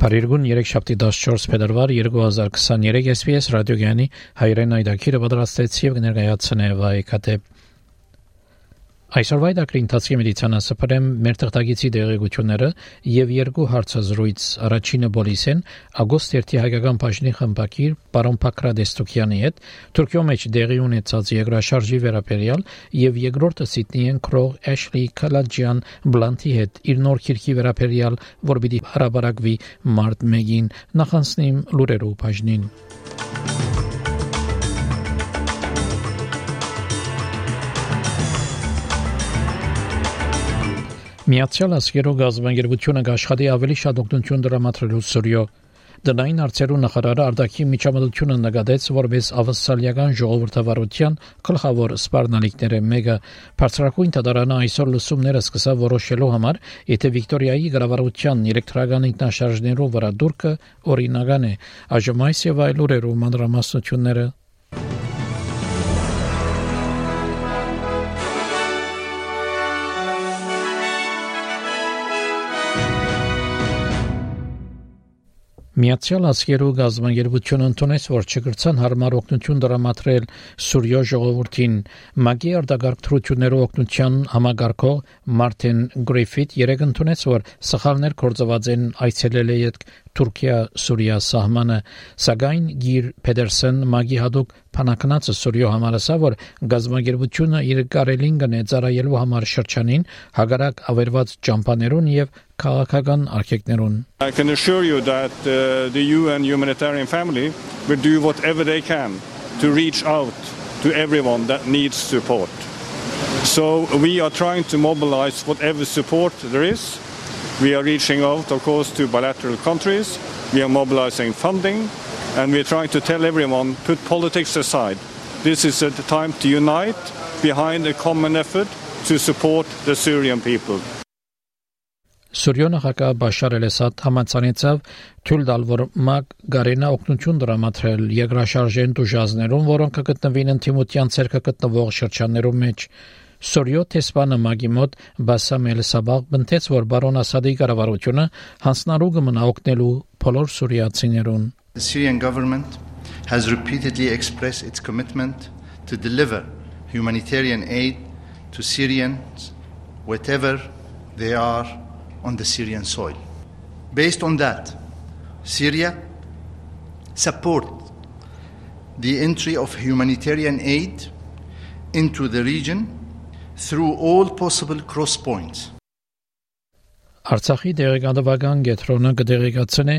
Փարիգուն 3 շաբթի 14 փետրվար 2023 SPS ռադիոգյանի հայրեն այդակիրը պատրաստեց եւ կներկայացնե վայկատե Այսօրվա դակրի ընթացքի մեդիցինասը պրեմ մեր տղտագիցի դեղեցությունները եւ երկու հարցազրույց. Առաջինը բոլիսեն. Օգոստ 1-ի հայկական բաժնի խմբակիր պարոն Պակրադեստոկյանի հետ. Թուրքիո մեջ դեղի ունեցած երկրաշարժի վերաբերյալ եւ երկրորդը Սիդնիեն քրող Էշլի Կալաջյան Բլանտի հետ իր նոր քիրքի վերաբերյալ որ պիտի հարաբերակվի մարտ 1-ին նախանցնիմ լուրերով բաժնին Միացյալ Աշխարհի գազբանգերությունը աշխատի ավելի շատ օգնություն դրամատրելու Սուրիո Դնային արծերու նախարարը արդակի միջամտությունը նկատեց որպես ավսալիական ժողովրդավարության գլխավոր սպառնալիքները մեկը բարձրակույն դատարանը այսօր լսումները սկսավ որոշելու համար եթե Վիկտորիայի գրավարության էլեկտրական ինքնաշարժներով վրա դուրքը օրինական է այժմ այս եւ այլ ուրերու մանրամասնությունները Միացյալ Աշխարհի գազբանգերությունը ընդունեց, որ չկրցան հարմար օգնություն դրամատրել Սուրիո ժողովրդին։ Մագի արտագարկ թրություններով օգնության համագարկող Մարտին Գրիֆիթ երեկ ընդունեց, որ սխալներ կորցված են այցելել է Թուրքիա-Սուրիա սահմանը, սակայն Գիր Փեդերսեն Մագի հadoop փանակնածը Սուրիո համարասա որ գազագերբությունը իր կարելին գնե ծառայելու համար շրջանին հագարակ ավերված ճամփաներուն եւ քաղաքական արգելքներուն I can assure you that uh, the UN humanitarian family will do whatever they can to reach out to everyone that needs support. So we are trying to mobilize whatever support there is We are reaching out, of course, to bilateral countries. We are mobilizing funding, and we are trying to tell everyone put politics aside. This is a time to unite behind a common effort to support the Syrian people. Սուրիոն նախագահ Բաշար el-Ասադ համաձայնեցավ թույլ տալ, որ ՄԱԿ գարենա օգնություն դրամատրել երկրաշարժեն դժվարներուն, որոնք կգտնվին ընդդիմության ցերկը գտնվող շրջաններում մեջ։ Սորիո տեսփանը մագի մոտ Բասամ Էլ-Սաբաղ բնտեց, որ բարոն Ասադի կառավարությունը հանցնարու կմնա օգնելու բոլոր սուրիացիներուն։ The Syrian government has repeatedly expressed its commitment to deliver humanitarian aid to Syrians wherever they are on the Syrian soil. Based on that, Syria support the entry of humanitarian aid into the region through all possible cross points. Արցախի դեղեկատվական կենտրոնը կդեղեկացնի,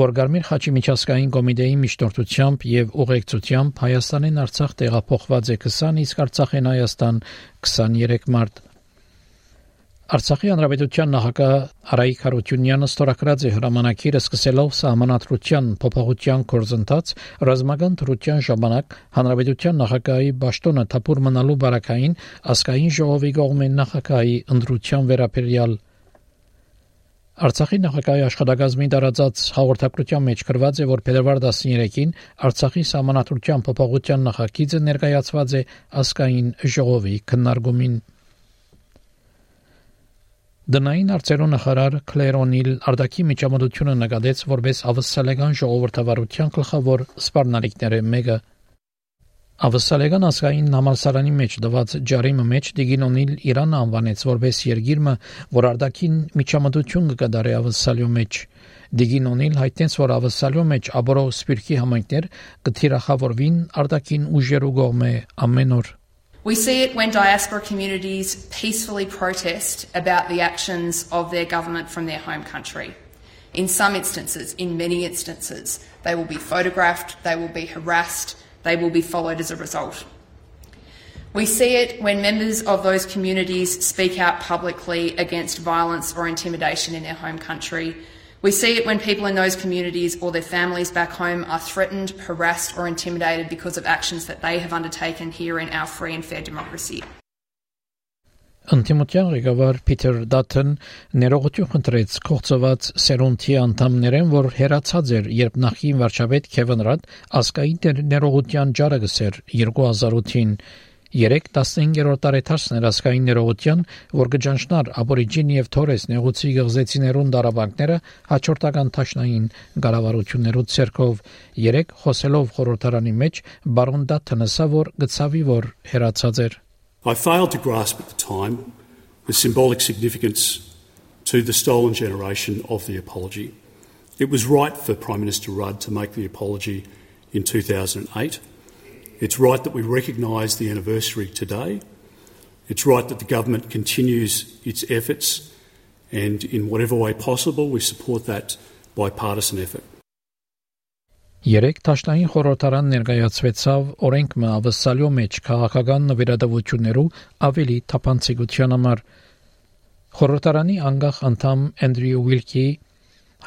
որ Գարմիր խաչի միջազգային կոմիտեի միջնորդությամբ եւ ուղեկցությամբ Հայաստանին Արցախ տեղափոխված է 20, իսկ Արցախին Հայաստան 23 մարտ Արցախի հանրապետության նախագահ Արայիկ Հարությունյանը ստորագրած է հրամանակիրը սկսելով սահմանադրության փոփոխության կորզընթաց ռազմական դրության ժամանակ հանրապետության նախագահի ճշտոնը թափուր մնալու բարակային ասկային ժողովի կողմեն նախագահի ընդրության վերաբերյալ Արցախի նախագահի աշխատակազմի տարածած հաղորդակցության մեջ գրված է, որ փետրվար 13-ին Արցախի սահմանադրության փոփոխության նախագիծը ներկայացված է ասկային ժողովի քննարկումին։ Դնային արծերու նախարար Քլեր Օնիլ արդակի միջամտությունը նկատեց որպես ավսալեգան ժողովրդավարության գլխավոր սպառնալիքները մեկը Ավսալեգան ասկային համալսարանի մեջ դված ջարիմը մեջ Դիգին Օնիլ Իրանը անվանեց որպես երկիրը, որ արդակին միջամտություն կկդարի ավսալյո մեջ Դիգին Օնիլ հայտնեց, որ ավսալյո մեջ աբորո սպիրկի համայնքներ կթիրախավորվին արդակին ուժերու գոմե ամեն օր We see it when diaspora communities peacefully protest about the actions of their government from their home country. In some instances, in many instances, they will be photographed, they will be harassed, they will be followed as a result. We see it when members of those communities speak out publicly against violence or intimidation in their home country. We see it when people in those communities or their families back home are threatened, harassed, or intimidated because of actions that they have undertaken here in our free and fair democracy. Անտիմոթյան ղեկավար Փիթեր Դաթն ներողություն խնդրեց կողծված սերունդի անդամներեն, որ հերացած էր, երբ նախին վարչապետ Քևին Ռադ ասկային ներողության ջարը գսեր 2008-ին 3-15-րդ տարեթարցներ ասկային ներողության, որ գճանչնար աբորիջին եւ թորես նեղուցի գղզեցիներուն դարաբանքները հաջորդական տաշնային գարավարություններու ցերկով 3 խոսելով խորհրդարանի մեջ բարոն Դաթն ասա, որ գծավի որ հերացած էր I failed to grasp at the time the symbolic significance to the stolen generation of the apology. It was right for Prime Minister Rudd to make the apology in 2008. It's right that we recognise the anniversary today. It's right that the government continues its efforts, and in whatever way possible, we support that bipartisan effort. Երեք Տաշտային խորհրդարան ներկայացվեցավ օրենքը ավսալյո մեջ քաղաքական նվիրատվություններու ավելի թափանցիկության համար։ Խորհրդարանի անգախ անդամ Անդրյու Ուիլկի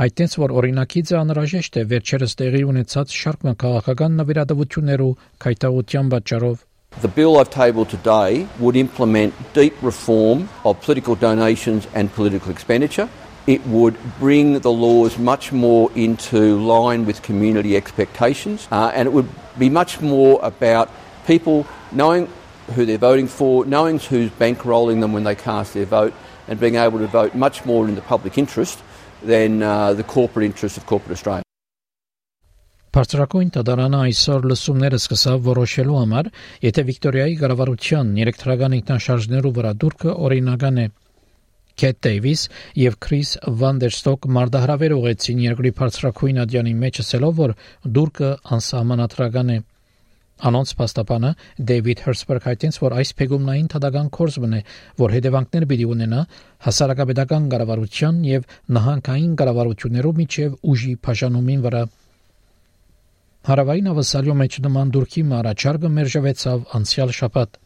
հայտնեց, որ օրինակիցը անհրաժեշտ է վերջերս տեղի ունեցած շարք քաղաքական նվիրատվություններու քայթաղության պատճառով The bill I've tabled today would implement deep reform of political donations and political expenditure. it would bring the laws much more into line with community expectations, uh, and it would be much more about people knowing who they're voting for, knowing who's bankrolling them when they cast their vote, and being able to vote much more in the public interest than uh, the corporate interest of corporate Australia. Բարձրակույն տադարանը այսօր լսումները սկսավ որոշելու համար, եթե Վիկտորիայի կառավարության երեքթրական ինքնաշարժներու վրա դուրքը օրինական է։ Քեթ Դեյվիս եւ Քրիս Վանդերստոկ մարդահրավեր ուղեցին երկրի բարձրակույն ադյանի մեջ ասելով, որ դուրքը անսահմանադրական է։ Անոնց պաստապանը Դեվիդ Հերսբերգ հայտնեց, որ այս փեգումնային թադական կորզմն է, որ հետևանքներ պիտի ունենա հասարակապետական կառավարության եւ նահանգային կառավարություններով միջև ուժի բաժանումին վրա։ Հարավային ավասալյո մեջ նման դուրքի մարաչարգը մերժվեցավ անցյալ շաբաթ։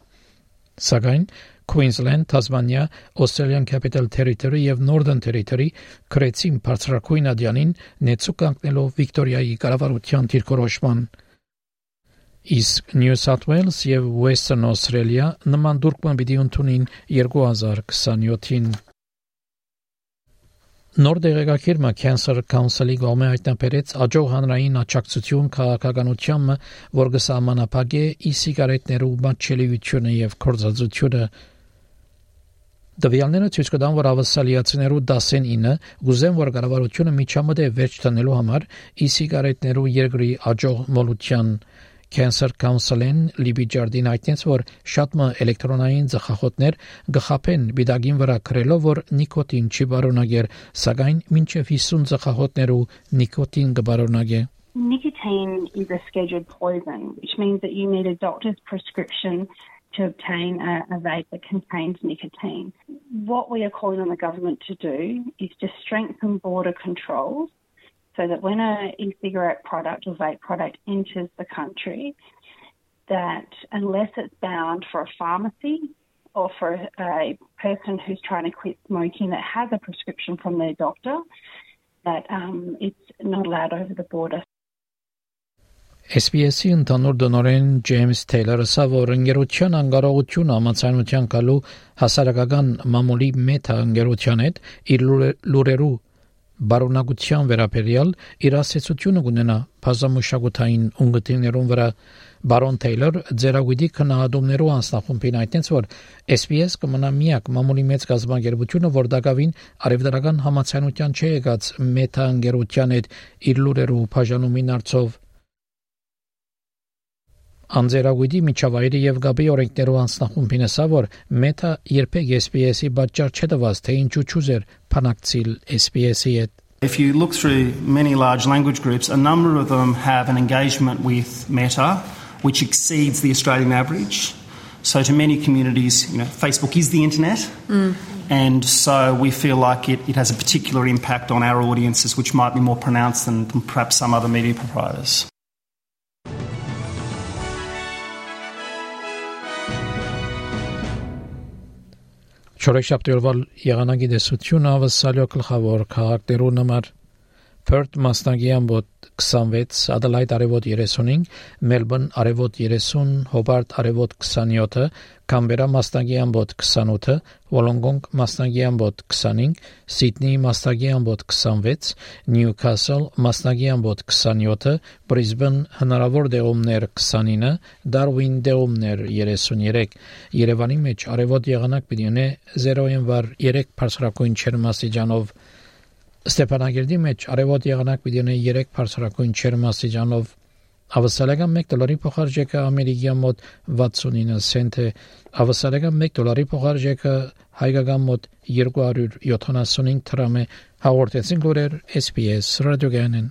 Սակայն Queensland, Tasmania, Australian Capital Territory եւ Northern Territory քրեցին բարձրակույն ադյանին նեցու կանգնելով Վիկտորիայի կառավարության դիրքորոշման։ Իսկ New South Wales եւ Western Australia նման դուրքման պիտի ընդունին 2027-ին։ Նոր դեղեկագիրը Cancer Council-ի կողմէ հայտնաբերեց աջող հանրային աջակցություն քաղաքականությանը, որ կսահմանապակե e-սիգարետներու մատչելիությունը եւ կորզածությունը Տվյալները ցույց կտան, որ ավասալիացիներու 19-ը գուզեն, որ կառավարությունը միջամտե վերջ տնելու համար e-սիգարետներու երկրի աջող մոլության Cancer Council-ին Լիբի Ջարդին հայտնեց, որ շատ մը էլեկտրոնային ծխախոտներ գխապեն բիդագին վրա քրելով, որ նիկոտին չի բարոնագեր, սակայն մինչև 50 ծխախոտներու նիկոտին կբարոնագե։ Nicotine is a scheduled poison, which means that you need a doctor's prescription to obtain a, a, vape that contains nicotine. What we are calling on the government to do is to strengthen border controls so that when an e-cigarette product or vape product enters the country, that unless it's bound for a pharmacy or for a person who's trying to quit smoking that has a prescription from their doctor, that um, it's not allowed over the border. SPS-ի ընդհանուր դոնորեն Ջեյմս Թեյլերը ասա, որ ընկերության անկարողությունը համացանության գալու հասարակական մամուլի մեթա ընկերության հետ իր լուրերու բարոնակության վերաբերյալ իր ասացությունը կունենա բազմամշակութային ունգտիներուն վրա Բարոն Թեյլեր ձերագույդի քննադումներով անձնախումբին այդտենց որ SPS կմնա միակ մամուլի մեծ գազམ་ագերբությունը որ դակավին արևդարական համացանության չի եկած մեթա ընկերության հետ իր լուրերու բաժանումին արծով Անձերագույդի միջավայրի եւ գաբի օրենքներով անձնախումբին ասա որ մեթա երբեք SPS-ի պատճառ չդված թե ինչու չուզեր փանակցիլ SPS-ի հետ If you look through many large language groups, a number of them have an engagement with Meta which exceeds the Australian average. So, to many communities, you know, Facebook is the internet, mm. and so we feel like it, it has a particular impact on our audiences, which might be more pronounced than, than perhaps some other media providers. Չորեքշաբթի օրվա եղանակի դեսությունը ավսալյո գլխավոր քաղաքներու նմար Perth մասնագի ամբոտ 26, Adelaide արևոտ 35, Melbourne արևոտ 30, Hobart արևոտ 27, Canberra մասնագի ամբոտ 28, Wollongong մասնագի ամբոտ 25, Sydney մասնագի ամբոտ 26, Newcastle մասնագի ամբոտ 27, Brisbane հնարավոր դեղումներ 29, Darwin դեղումներ 33, Երևանի մեջ արևոտ եղանակ պիտի ունե 0-ին վար 3 բարձրակույն չերմասիջանով Ստեփանագերդի մեջ արևոտ եղանակ պիտի ունենա 3 բարձրակույն չերմասիջանով Ավսալական 1 դոլարի փոխարժեքը ամերիկյան մոտ 69 سنت է ավսալական 1 դոլարի փոխարժեքը հայկական մոտ 275 դրամ է հաղորդեցին գորեր SPS ռադիոգանեն